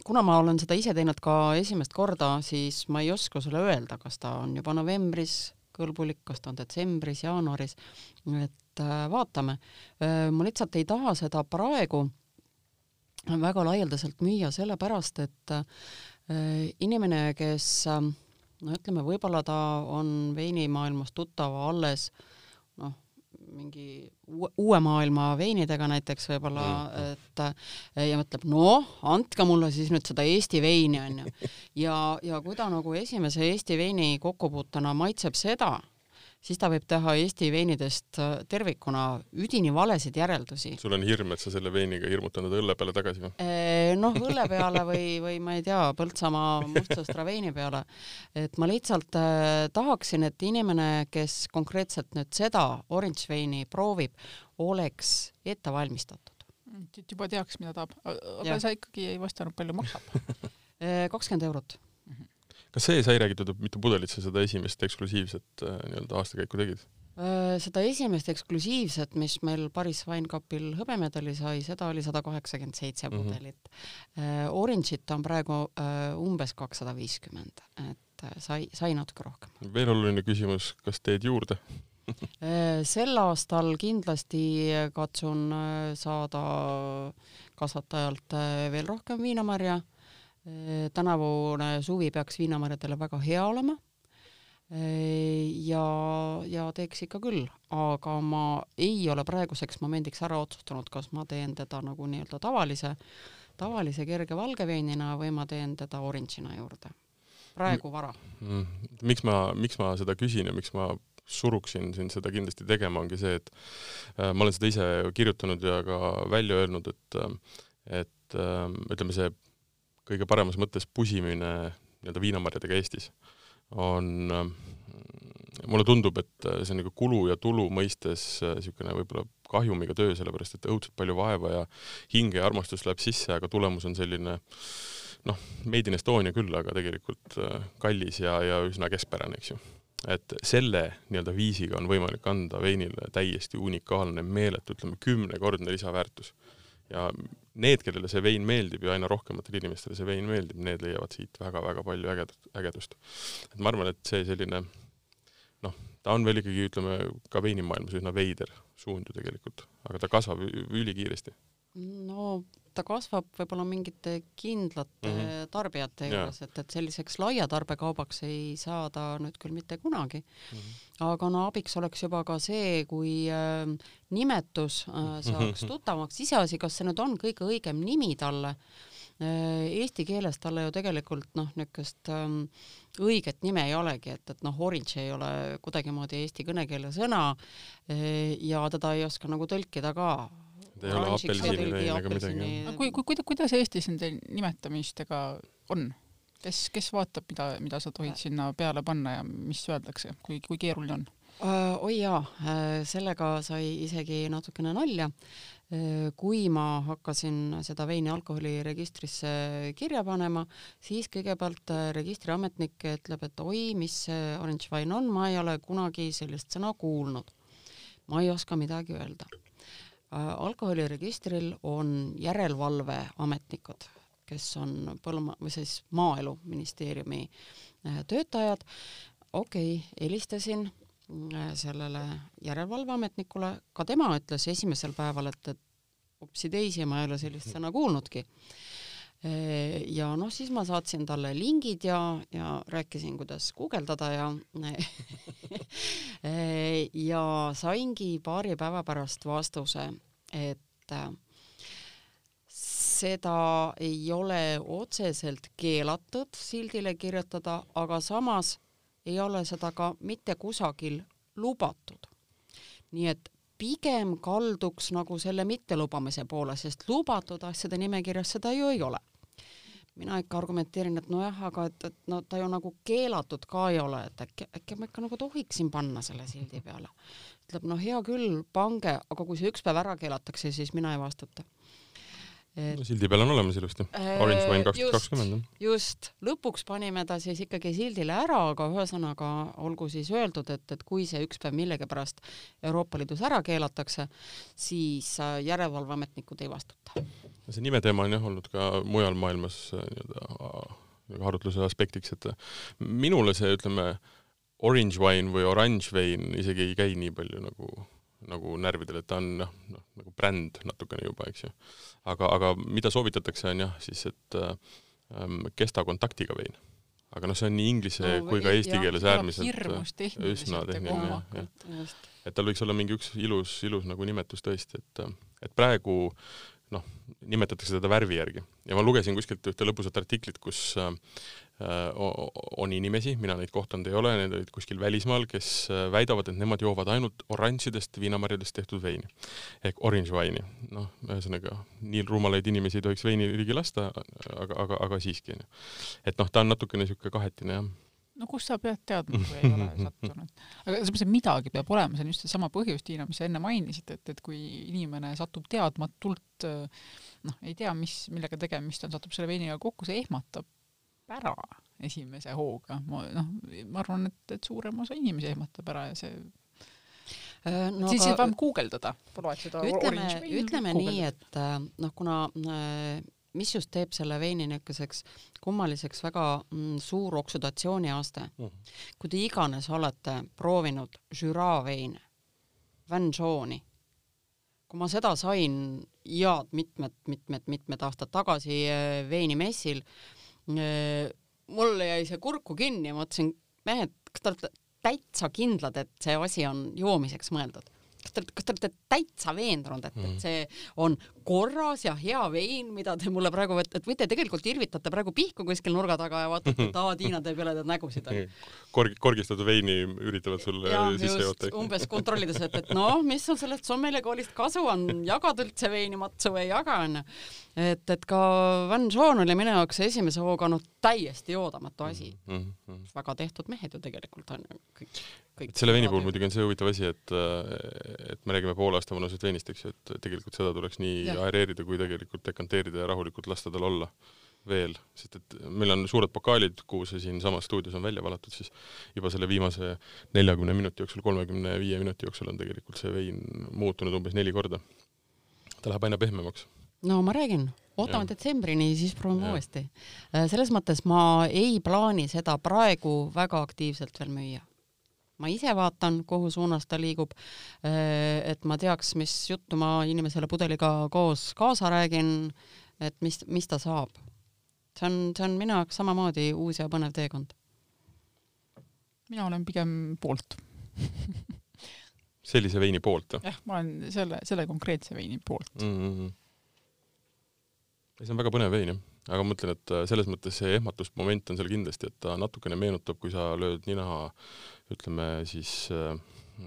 kuna ma olen seda ise teinud ka esimest korda, siis ma ei oska sulle öelda, kas ta on juba novembris kõlbulik, kas ta on detsembris, jaanuaris, et äh, vaatame. Äh, ma lihtsalt ei taha seda praegu väga laialdaselt müüa, sellepärast et äh, inimene, kes no ütleme, võib-olla ta on veinimaailmas tuttav alles noh, mingi uue maailma veinidega näiteks võib-olla mm., et eh, ja mõtleb, noh, andke mulle siis nüüd seda Eesti veini onju. ja, ja kui ta nagu esimese Eesti veini kokkupuutena maitseb seda, siis ta võib teha Eesti veinidest äh, tervikuna üdini valesid järeldusi. sul on hirm, et sa selle veiniga hirmutad nad õlle peale tagasi või? Äh, noh, õlle peale või, või ma ei tea, Põltsamaa mustsõstra veini peale. et ma lihtsalt äh, tahaksin, et inimene, kes konkreetselt nüüd seda orange veini proovib, oleks ette valmistatud. et juba teaks, mida tahab. aga ja. sa ikkagi ei vastanud, palju maksab? Kakskümmend eurot kas see sai räägitud, mitu pudelit sa seda esimest eksklusiivset äh, nii-öelda aastakäiku tegid? Äh, seda esimest eksklusiivset, mis meil Paris Wine Cupil hõbemedali sai, seda oli sada kaheksakümmend seitse mhm. pudelit. Äh, Orange'it on praegu umbes kakssada viiskümmend, et sai, sai natuke rohkem. veel oluline küsimus, kas teed juurde sel aastal kindlasti katsun saada kasvatajalt veel rohkem viinamarja tänavune suvi peaks viinamarjadele väga hea olema. Äh, ja, ja teeks ikka küll, aga ma ei ole praeguseks momendiks ära otsustanud, kas ma teen teda nagu nii-öelda tavalise, tavalise kerge valgeveinina või ma teen teda orange'ina juurde. praegu vara mm,. miks ma, miks ma seda küsin ja miks ma suruksin sind seda kindlasti tegema, ongi see, et äh, ma olen seda ise kirjutanud ja ka välja öelnud, et et äh, ütleme, see kõige paremas mõttes pusimine nii-öelda viinamarjadega Eestis on, mulle tundub, et see on nagu kulu ja tulu mõistes niisugune võib-olla kahjumiga töö, sellepärast et õudselt palju vaeva ja hinge ja armastus läheb sisse, aga tulemus on selline noh, Made in Estonia küll, aga tegelikult kallis ja, ja üsna keskpärane, eks ju. et selle nii-öelda viisiga on võimalik anda veinile täiesti unikaalne, meeletu, ütleme kümnekordne lisaväärtus. ja need, kellele see vein meeldib ja aina rohkematele inimestele see vein meeldib, need leiavad siit väga-väga palju ägedat, ägedust. et ma arvan, et see selline noh, ta on veel ikkagi, ütleme, ka veinimaailmas üsna veider suund ju tegelikult, aga ta kasvab ülikiiresti. no ta kasvab võib-olla mingite kindlate mm -hmm. tarbijate juures, et, et selliseks laia tarbekaubaks ei saa ta nüüd küll mitte kunagi mm. -hmm. aga no abiks oleks juba ka see, kui äh, nimetus äh, saaks tuttavamaks, iseasi, kas see nüüd on kõige õigem nimi talle äh,. Eesti keeles talle ju tegelikult noh, niisugust ähm, õiget nime ei olegi, et, et noh, orange ei ole kuidagimoodi eesti kõnekeele sõna äh, ja teda ei oska nagu tõlkida ka et ei ole apelsinivein ega midagi. kui, kui, kuidas, kuidas Eestis nende nimetamistega on? kes, kes vaatab, mida, mida sa tohid sinna peale panna ja mis öeldakse, kui, kui keeruline on? Uh, oi jaa uh,, sellega sai isegi natukene nalja kui ma hakkasin seda veini alkoholiregistrisse kirja panema, siis kõigepealt registriametnik ütleb, et oi, mis see orange wine on, ma ei ole kunagi sellist sõna kuulnud. ma ei oska midagi öelda Äh, alkoholiregistril on järelevalveametnikud, kes on põlluma- või siis Maaeluministeeriumi äh, töötajad. okei okay,, helistasin äh, sellele järelevalveametnikule, ka tema ütles esimesel päeval, et, et hopsi teisi, ma ei ole sellist sõna kuulnudki. Ja noh, siis ma saatsin talle lingid ja, ja rääkisin, kuidas guugeldada ja ja saingi paari päeva pärast vastuse, et äh, seda ei ole otseselt keelatud sildile kirjutada, aga samas ei ole seda ka mitte kusagil lubatud. nii et pigem kalduks nagu selle mittelubamise poole, sest lubatud asjade nimekirjas seda ju ei ole mina ikka argumenteerin, et nojah, aga et, et no ta ju nagu keelatud ka ei ole, et äkki, äkki ma ikka nagu tohiksin panna selle sildi peale. ütleb, no hea küll, pange, aga kui see üks päev ära keelatakse, siis mina ei vastuta et.... no sildi peal on olemas ilusti. Orange Wine kaks tuhat kakskümmend. just, lõpuks panime ta siis ikkagi sildile ära, aga ühesõnaga olgu siis öeldud, et, et kui see üks päev millegipärast Euroopa Liidus ära keelatakse, siis äh, järelevalveametnikud ei vastuta see nimeteema on jah olnud ka mujal maailmas äh, nii-öelda arutluse aspektiks, et minule see, ütleme, orange wine või orange vein isegi ei käi nii palju nagu, nagu närvidele, et ta on noh, noh nagu bränd natukene juba, eks ju. aga, aga mida soovitatakse, on jah, siis et ähm, kesta kontaktiga vein. aga noh, see on nii inglise no, kui ka eesti keeles äärmiselt üsna tehniline jah, jah. et tal võiks olla mingi üks ilus, ilus nagu nimetus tõesti, et, et praegu noh, nimetatakse teda värvi järgi ja ma lugesin kuskilt ühte lõbusat artiklit, kus äh, on inimesi, mina neid kohtunud ei ole, need olid kuskil välismaal, kes äh, väidavad, et nemad joovad ainult oranžidest viinamarjadest tehtud veini ehk orange wine'i. noh, ühesõnaga nii rumalaid inimesi ei tohiks veini ligi lasta, aga, aga, aga siiski onju. et noh, ta on natukene niisugune kahetine jah no kust sa pead teadma, kui ei ole sattunud. aga selles mõttes, et midagi peab olema, see on just seesama põhjus, Tiina, mis sa enne mainisid, et, et kui inimene satub teadmatult noh, ei tea, mis, millega tegemist on, satub selle veiniga kokku, see ehmatab ära esimese hooga. ma noh, ma arvan, et, et suurem osa inimesi ehmatab ära ja see äh, no, siis aga... peab guugeldada, loed seda ütleme, ütleme nii, et äh, noh, kuna äh, mis just teeb selle veini niisuguseks kummaliseks väga mm, suur oksüdatsiooniaste mm. -hmm. kui te iganes olete proovinud Jura veine, Vanjoni, kui ma seda sain head mitmed-mitmed-mitmed aastad tagasi äh, veinimessil, äh, mul jäi see kurku kinni ja ma mõtlesin, mehed, kas te olete täitsa kindlad, et see asi on joomiseks mõeldud? Kas te, kas te olete täitsa veendunud, et mm, -hmm. et see on korras ja hea vein, mida te mulle praegu, et, et võite tegelikult irvitate praegu pihku kuskil nurga taga ja vaatate, et aa, Tiina teeb jälle nägusid. Korg-, korgistatud veini üritavad sulle ja, sisse joota. umbes kontrollides, et, et noh, mis sul sellest sommelier-koolist kasu on, jagad üldse veini matsu või ei jaga, onju. et, et ka Van Joon oli minu jaoks esimese hooga no täiesti oodamatu asi mm. -hmm. väga tehtud mehed ju tegelikult on ju kõik selle veini puhul muidugi on see huvitav asi, et, et me räägime poole aasta vanusest veinist, eks ju, et tegelikult seda tuleks nii ja. aereerida kui tegelikult dekanteerida ja rahulikult lasta tal olla. veel, sest et meil on suured pokaalid, kuhu see siinsamas stuudios on välja valatud, siis juba selle viimase neljakümne minuti jooksul, kolmekümne viie minuti jooksul on tegelikult see vein muutunud umbes neli korda. ta läheb aina pehmemaks. no ma räägin, ootame detsembrini, siis proovime uuesti. Äh, selles mõttes ma ei plaani seda praegu väga aktiivselt veel müüa ma ise vaatan, kuhu suunas ta liigub. Äh, et ma teaks, mis juttu ma inimesele pudeliga koos kaasa räägin, et mis, mis ta saab see on, see on minu jaoks samamoodi uus ja põnev teekond. mina olen pigem poolt sellise veini poolt? jah, ma olen selle, selle konkreetse veini poolt mm. -hmm. see on väga põnev vein jah, aga ma mõtlen, et äh, selles mõttes see ehmatusmoment on seal kindlasti, et ta natukene meenutab, kui sa lööd nina ütleme siis äh,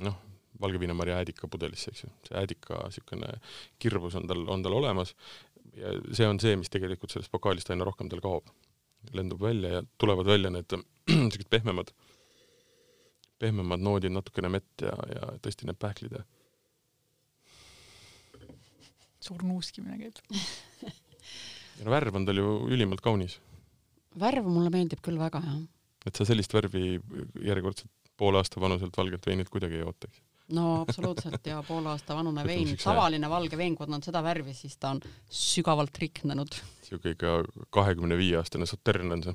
noh, valge viinamarja äädika pudelisse, eks ju, see äädika niisugune kirbus on tal, on tal olemas ja see on see, mis tegelikult sellest pokaalist aina rohkem tal kaob. lendub välja ja tulevad välja need niisugused pehmemad, pehmemad noodid, natukene mett ja, ja tõesti need pähklid ja suur nuuskimine käib no värv on tal ju ülimalt kaunis. värv mulle meeldib küll väga, jah. et sa sellist värvi järjekordselt poole aasta vanuselt valgelt veinilt kuidagi ei oota, eks? no absoluutselt ja poole aasta vanune vein, tavaline valge vein, kui ta on seda värvi, siis ta on sügavalt riknenud. siuke ikka kahekümne viie aastane Sautern on see.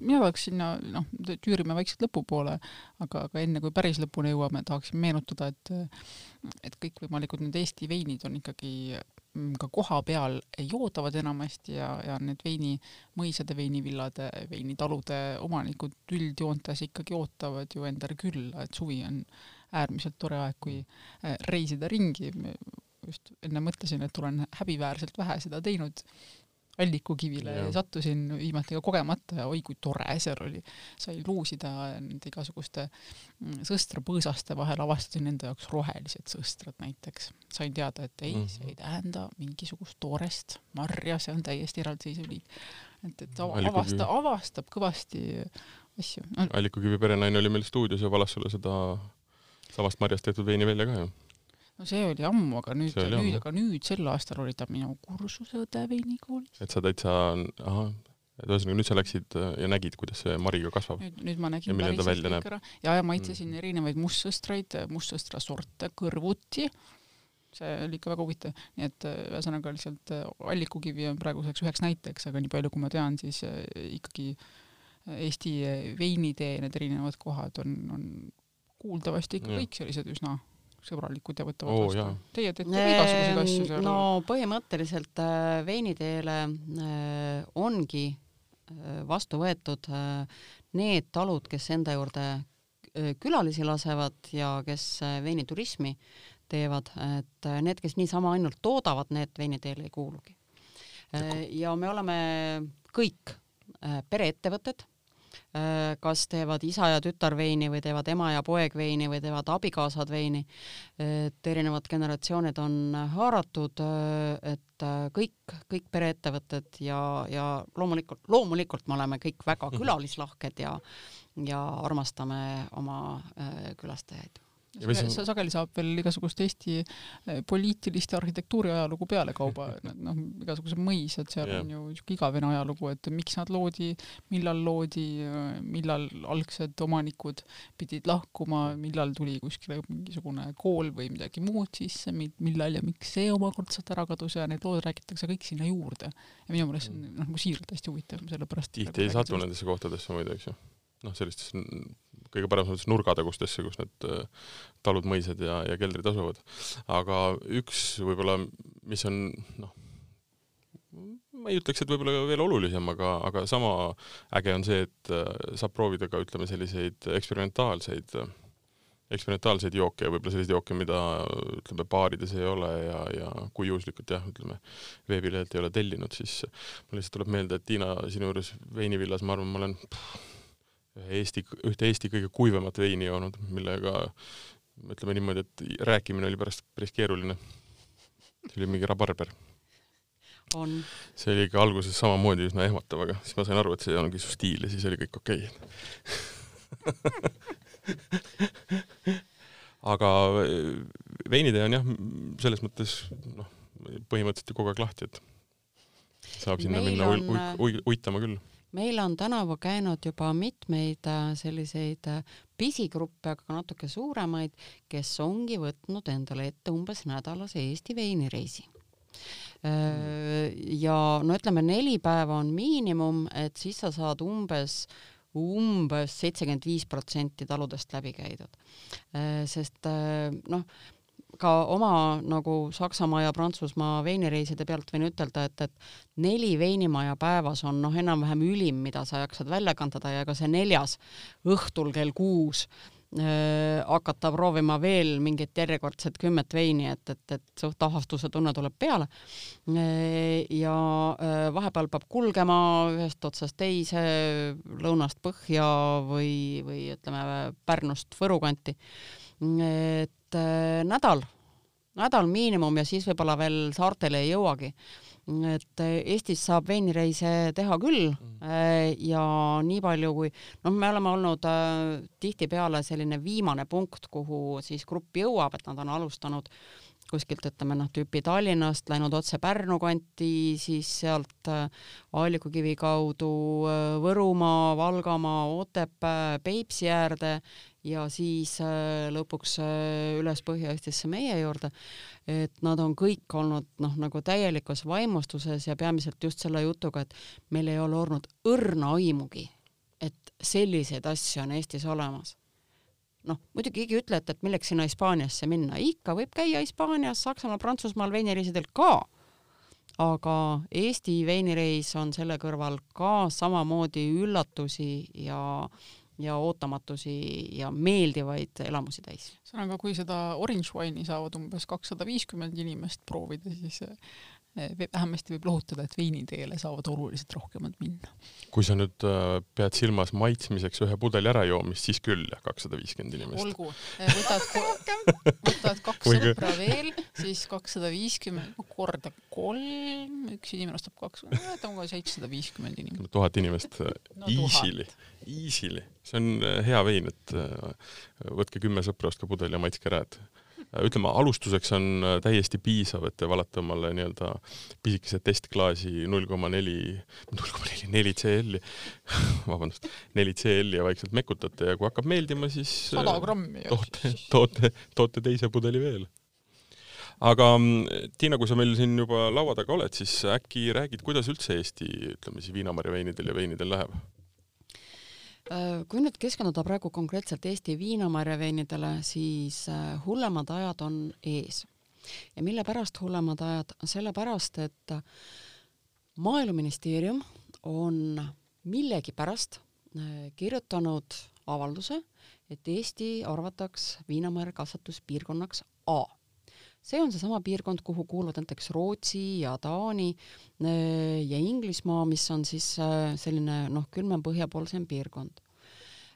mina tahaks sinna, noh, tüürime vaikselt lõpupoole, aga, aga enne kui päris lõpuni jõuame, tahaksin meenutada, et et kõikvõimalikud need Eesti veinid on ikkagi ka koha peal joodavad enamasti ja, ja need veini, mõisade veinivillade, veinitalude omanikud üldjoontes ikkagi ootavad ju endale külla, et suvi on äärmiselt tore aeg, kui äh, reisida ringi. just enne mõtlesin, et olen häbiväärselt vähe seda teinud Allikukivile ja. sattusin viimati ka kogemata ja oi kui tore seal oli. sai luusida nende igasuguste mm, sõstrapõõsaste vahel, avastasin enda jaoks rohelised sõstrad näiteks. sain teada, et ei mm, -hmm. see ei tähenda mingisugust toorest marja, see on täiesti eraldiseisev liik. et, et avasta, avastab kõvasti asju no.. Allikukivi perenaine oli meil stuudios ja valas sulle seda samast marjast tehtud veini välja ka ju no see oli ammu, aga nüüd, nüüd, aga nüüd sel aastal oli ta minu kursuseõde veinikoolis. et sa täitsa, ahah, et ühesõnaga nüüd sa läksid äh, ja nägid, kuidas see mari ka kasvab? nüüd, nüüd ma nägin päriselt kõik ära. Ja, ja maitsesin mm. erinevaid mustsõstraid, mustsõstra sorte kõrvuti, see oli ikka väga huvitav, nii et äh, ühesõnaga lihtsalt äh, allikukivi on praeguseks üheks näiteks, aga nii palju, kui ma tean, siis ikkagi Eesti veinitee, need erinevad kohad on, on kuuldavasti ikka kõik sellised üsna sõbralikud ja võtavad oh, vastu. Teie teete igasuguseid asju seal? no põhimõtteliselt äh, veiniteele äh, ongi äh, vastu võetud need talud, kes enda juurde külalisi lasevad ja kes veiniturismi teevad, et need, kes niisama ainult toodavad, need veiniteele ei kuulugi ja me oleme kõik pereettevõtted kas teevad isa ja tütar veini või teevad ema ja poeg veini või teevad abikaasad veini, et erinevad generatsioonid on haaratud, äh, et äh, kõik, kõik pereettevõtted ja, ja loomulikult, loomulikult me oleme kõik väga mhm. külalislahked ja ja armastame oma külastajaid sa sageli saab veel igasugust Eesti eh, poliitilist ja arhitektuuri ajalugu pealekauba, noh, igasugused mõisad, seal yeah. on ju niisugune igavene ajalugu, et miks nad loodi, millal loodi, millal algsed omanikud pidid lahkuma, millal tuli kuskile mingisugune kool või midagi muud sisse, millal ja miks see omakordselt ära kadus ja need lood räägitakse kõik sinna juurde. ja minu meelest see on noh, nagu siiralt hästi huvitav, sellepärast tihti ei satu nendesse kohtadesse muide, eks ju. noh, sellistes kõige paremas mõttes nurgatagustesse, kus need äh, talud, mõisad ja, ja keldrid asuvad. aga üks võib-olla, mis on noh, ma ei ütleks, et võib-olla veel olulisem, aga, aga sama äge on see, et äh, saab proovida ka ütleme selliseid eksperimentaalseid eksperimentaalseid jooke ja võib-olla selliseid jooke, mida ütleme baarides ei ole ja, ja kui juhuslikult jah, ütleme veebilehelt ei ole tellinud, siis mul lihtsalt tuleb meelde, et Tiina, sinu juures veinivillas, ma arvan, ma olen pff, Eesti, ühte Eesti kõige kuivemat veini joonud, millega ütleme niimoodi, et rääkimine oli pärast päris keeruline. see oli mingi rabarber. on. see oli ikka alguses samamoodi üsna ehmatav, aga siis ma sain aru, et see ongi su stiil ja siis oli kõik okei okay. aga veinitee on jah, selles mõttes noh, põhimõtteliselt ju kogu aeg lahti, et saab sinna Meil minna on, ul- uitama küll meil on tänavu käinud juba mitmeid äh, selliseid äh, pisigruppe, aga natuke suuremaid, kes ongi võtnud endale ette umbes nädalase Eesti veinireisi. Äh, ja no ütleme, neli päeva on miinimum, et siis sa saad umbes umbes seitsekümmend viis protsenti taludest läbi käidud. sest noh, ka oma nagu Saksamaa ja Prantsusmaa veinireiside pealt võin ütelda, et, et neli veinimaja päevas on noh, enam-vähem ülim, mida sa jaksad välja kandada ja ka see neljas õhtul kell kuus äh, hakata proovima veel mingit järjekordset kümmet veini, et, et, et suht ahastuse tunne tuleb peale äh,. ja äh, vahepeal peab kulgema ühest otsast teise, lõunast põhja või, või ütleme Pärnust Võru kanti. et et äh, nädal, nädal miinimum ja siis võib-olla veel saartele ei jõuagi. et äh, Eestis saab veinireise teha küll äh, ja nii palju kui noh, me oleme olnud äh, tihtipeale selline viimane punkt, kuhu siis grupp jõuab, et nad on alustanud kuskilt ütleme noh, tüüpi Tallinnast läinud otse Pärnu kanti, siis sealt äh, Aalikukivi kaudu äh, Võrumaa, Valgamaa, Otepää, Peipsi äärde ja siis äh, lõpuks üles Põhja-Eestisse meie juurde, et nad on kõik olnud noh, nagu täielikus vaimustuses ja peamiselt just selle jutuga, et meil ei ole olnud õrna aimugi, et selliseid asju on Eestis olemas. Noh, muidugi keegi ei ütle, et, et milleks sinna Hispaaniasse minna, ikka võib käia Hispaanias, Saksamaal, Prantsusmaal veinireisidel ka aga Eesti veinireis on selle kõrval ka samamoodi üllatusi ja ja ootamatusi ja meeldivaid elamusi täis. ühesõnaga, kui seda orange wine'i saavad umbes kakssada viiskümmend inimest proovida, siis vähemasti võib lohutada, et veiniteele saavad oluliselt rohkemad minna. kui sa nüüd äh, pead silmas maitsmiseks ühe pudeli ärajoomist, siis küll jah, kakssada viiskümmend inimest. olgu, eh, võtad, võtad kaks sõpra veel, siis kakssada viiskümmend korda kolm, üks inimene ostab kaks, ütleme kohe seitsesada viiskümmend inimest. tuhat inimest äh, no, easily, easily, see on äh, hea vein, et võtke kümme sõpra, ostke pudel ja maitske ära, et ütleme, alustuseks on täiesti piisav, et te valate omale nii-öelda pisikese testklaasi null koma neli, null koma neli, neli CL-i, vabandust, neli CL-i ja vaikselt mekutate ja kui hakkab meeldima, siis sada grammi toote, toote, toote teise pudeli veel aga Tiina, kui sa meil siin juba laua taga oled, siis äkki räägid, kuidas üldse Eesti, ütleme siis viinamarja veinidel ja veinidel läheb? Äh, kui nüüd keskenduda praegu konkreetselt Eesti viinamarja veinidele, siis äh, hullemad ajad on ees. ja mille pärast hullemad ajad? sellepärast, et Maaeluministeerium on millegipärast äh, kirjutanud avalduse, et Eesti arvataks viinamarja kasvatuspiirkonnaks A see on seesama piirkond, kuhu kuuluvad näiteks Rootsi ja Taani äh, ja Inglismaa, mis on siis äh, selline noh, külmem põhjapoolsem piirkond.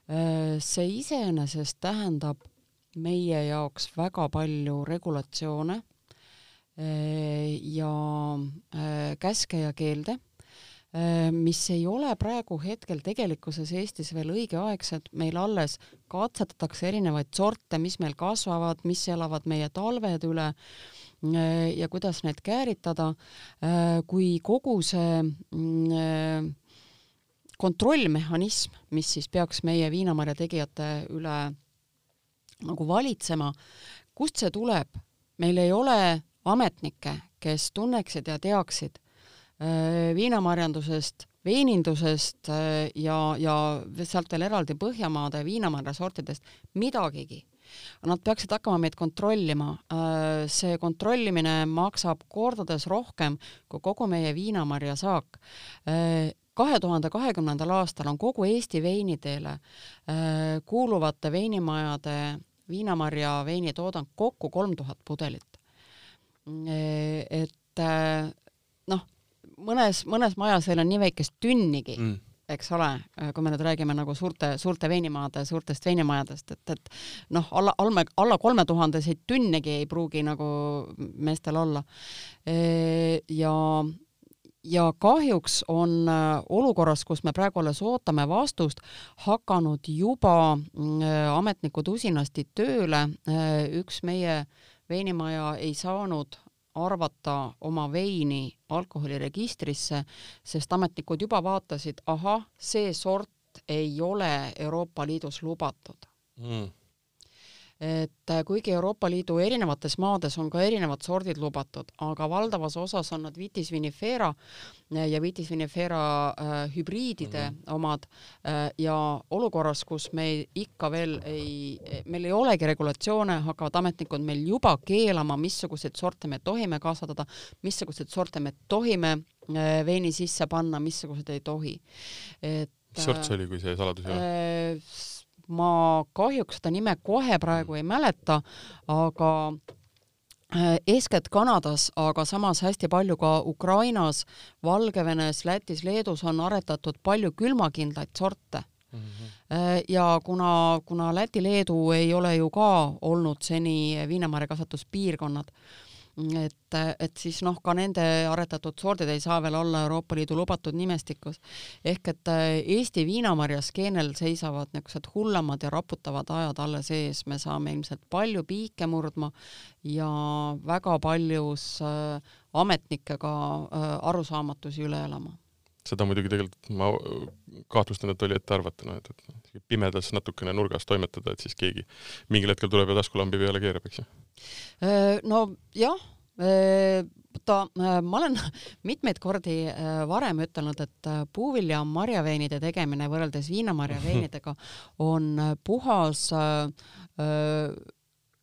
Äh, see iseenesest tähendab meie jaoks väga palju regulatsioone ja käske ja keelde mis ei ole praegu hetkel tegelikkuses Eestis veel õigeaegsed, meil alles katsetatakse erinevaid sorte, mis meil kasvavad, mis elavad meie talved üle äh, ja kuidas neid kääritada, äh, kui kogu see mm, kontrollmehhanism, mis siis peaks meie viinamarja tegijate üle nagu valitsema, kust see tuleb? meil ei ole ametnikke, kes tunneksid ja teaksid, Äh, viinamarjandusest, veinindusest äh, ja, ja sealt veel eraldi Põhjamaade viinamarjasortidest midagigi. Nad peaksid hakkama meid kontrollima. Äh, see kontrollimine maksab kordades rohkem kui kogu meie viinamarja saak kahe tuhande kahekümnendal aastal on kogu Eesti veiniteele kuuluvate veinimajade viinamarja veinitoodang kokku kolm tuhat pudelit. et noh, mõnes, mõnes majas ei ole nii väikest tünnigi mm., eks ole, kui me nüüd räägime nagu suurte, suurte veinimaade, suurtest veinimajadest, et, et noh, alla, alla, alla kolmetuhandeseid tünnegi ei pruugi nagu meestel olla. ja, ja kahjuks on äh, olukorras, kus me praegu alles ootame vastust, hakanud juba äh, ametnikud usinasti tööle, äh, üks meie veinimaja ei saanud arvata oma veini alkoholiregistrisse, sest ametnikud juba vaatasid, ahah, see sort ei ole Euroopa Liidus lubatud. Mm et äh, kuigi Euroopa Liidu erinevates maades on ka erinevad sordid lubatud, aga valdavas osas on nad Vitis vinifera äh, ja Vitis vinifera äh, hübriidide mm -hmm. omad ja olukorras, kus me ikka veel ei, meil ei olegi regulatsioone, hakkavad ametnikud meil juba keelama, missuguseid sorte me tohime kasvatada, missuguseid sorte me tohime veini sisse panna, missuguseid ei tohi. et mis sort see oli, kui see saladus ei ole? Ma kahjuks seda nime kohe praegu ei mäleta, aga äh, eeskätt Kanadas, aga samas hästi palju ka Ukrainas, Valgevenes, Lätis, Leedus on aretatud palju külmakindlaid sorte mm. -hmm. ja kuna, kuna Läti, Leedu ei ole ju ka olnud seni viinamarjakasvatuspiirkonnad, et, et siis noh, ka nende aretatud sordid ei saa veel olla Euroopa Liidu lubatud nimestikus. ehk et äh, Eesti viinamarjaskeenel seisavad niisugused hullemad ja raputavad ajad alles ees, me saame ilmselt palju piike murdma ja väga paljus äh, ametnikega äh, arusaamatusi üle elama seda muidugi tegelikult ma kahtlustan, et oli ette arvata, noh, et, et pimedas natukene nurgas toimetada, et siis keegi mingil hetkel tuleb ja taskulambi peale keerab, eks ju? Äh, no jah, ta, äh, ma olen mitmeid kordi äh, varem ütelnud, et puuvilja marjaveinide tegemine võrreldes viinamarjaveinidega on puhas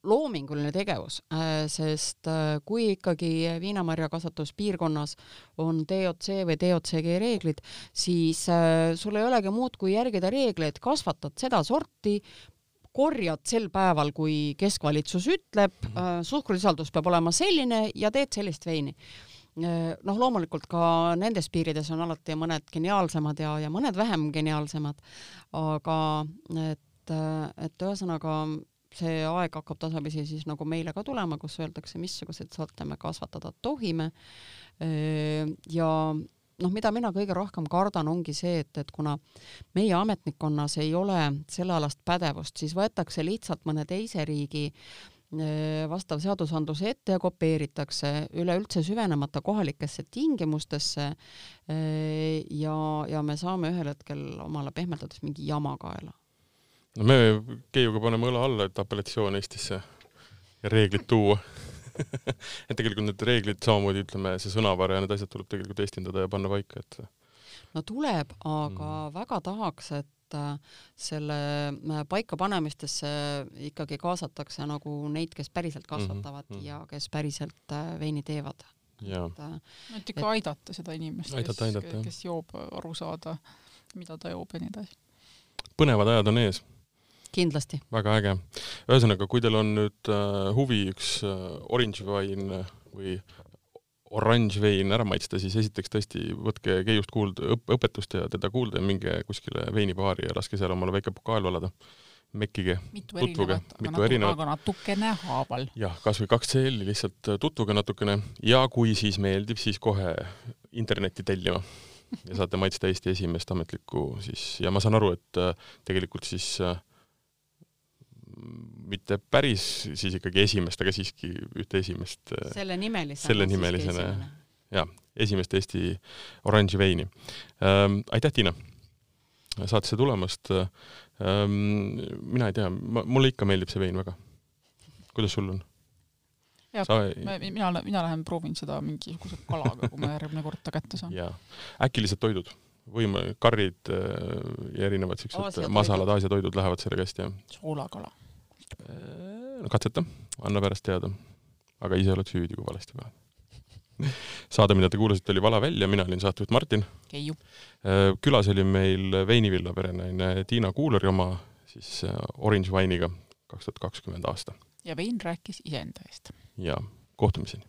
loominguline tegevus, äh, sest äh, kui ikkagi viinamarjakasvatuspiirkonnas on DOC või DOCG reeglid, siis äh, sul ei olegi muud kui järgida reegleid, kasvatad seda sorti, korjad sel päeval, kui keskvalitsus ütleb, suhkrulisaldus peab olema selline ja teed sellist veini. Noh, loomulikult ka nendes piirides on alati mõned geniaalsemad ja, ja mõned vähem geniaalsemad, aga et, et ühesõnaga see aeg hakkab tasapisi siis nagu meile ka tulema, kus öeldakse, missuguseid sorte me kasvatada tohime. ja noh, mida mina kõige rohkem kardan, ongi see, et, et kuna meie ametnikkonnas ei ole sellealast pädevust, siis võetakse lihtsalt mõne teise riigi vastav seadusandlus ette ja kopeeritakse üleüldse süvenemata kohalikesse tingimustesse ja, ja me saame ühel hetkel omale pehmelt öeldes mingi jama kaela no me Keiuga paneme õla alla, et apellatsioon Eestisse ja reeglid tuua et tegelikult need reeglid samamoodi, ütleme, see sõnavara ja need asjad tuleb tegelikult eestindada ja panna paika, et no tuleb, aga mm. väga tahaks, et äh, selle äh, paikapanemistesse ikkagi kaasatakse nagu neid, kes päriselt mhm, kasvatavad mm -hmm. ja kes päriselt äh, veini teevad. et, et ikka aidata seda inimest, kes, kes joob, aru saada, mida ta joob ja nii edasi. põnevad ajad on ees kindlasti. väga äge. ühesõnaga, kui teil on nüüd äh, huvi üks äh, orange wine või oranž vein ära maitsta, siis esiteks tõesti võtke Keiust kuulda õp õpetust ja teda kuulda ja minge kuskile veinibaari ja laske seal omale väike pokaal valada. mekkige, tutvuge, mitu erinevat. aga natukene haaval. jah, kas või kaks CL-i lihtsalt äh, tutvuge natukene ja kui siis meeldib, siis kohe internetti tellima ja saate maitsta Eesti esimest ametlikku siis ja ma saan aru, et äh, tegelikult siis äh, mitte päris siis ikkagi esimest, aga siiski ühte esimest. Äh, selle nimelisena. selle nimelisena, jah, esimest Eesti oranži veini ähm,. aitäh, Tiina, saatesse tulemast ähm,. mina ei tea, mulle ikka meeldib see vein väga. kuidas sul on? jah Sa..., mina, mina lähen proovin seda mingisuguse kalaga, kui ma järgmine kord ta kätte saan. äkilised toidud võim-, karrid äh, ja erinevad siuksed masalad, Aasia toidud lähevad sellega hästi, jah? soolakala no katseta, anna pärast teada. aga ise oled süüdi, kui valesti paned. saade, mida te kuulasite, oli Vala välja, mina olin saatejuht Martin. Keiu. Äh, külas oli meil Veinivilla perenaine Tiina Kuulari oma siis äh, Orange Wine'iga kaks tuhat kakskümmend aasta. ja vein rääkis iseenda eest. ja kohtumiseni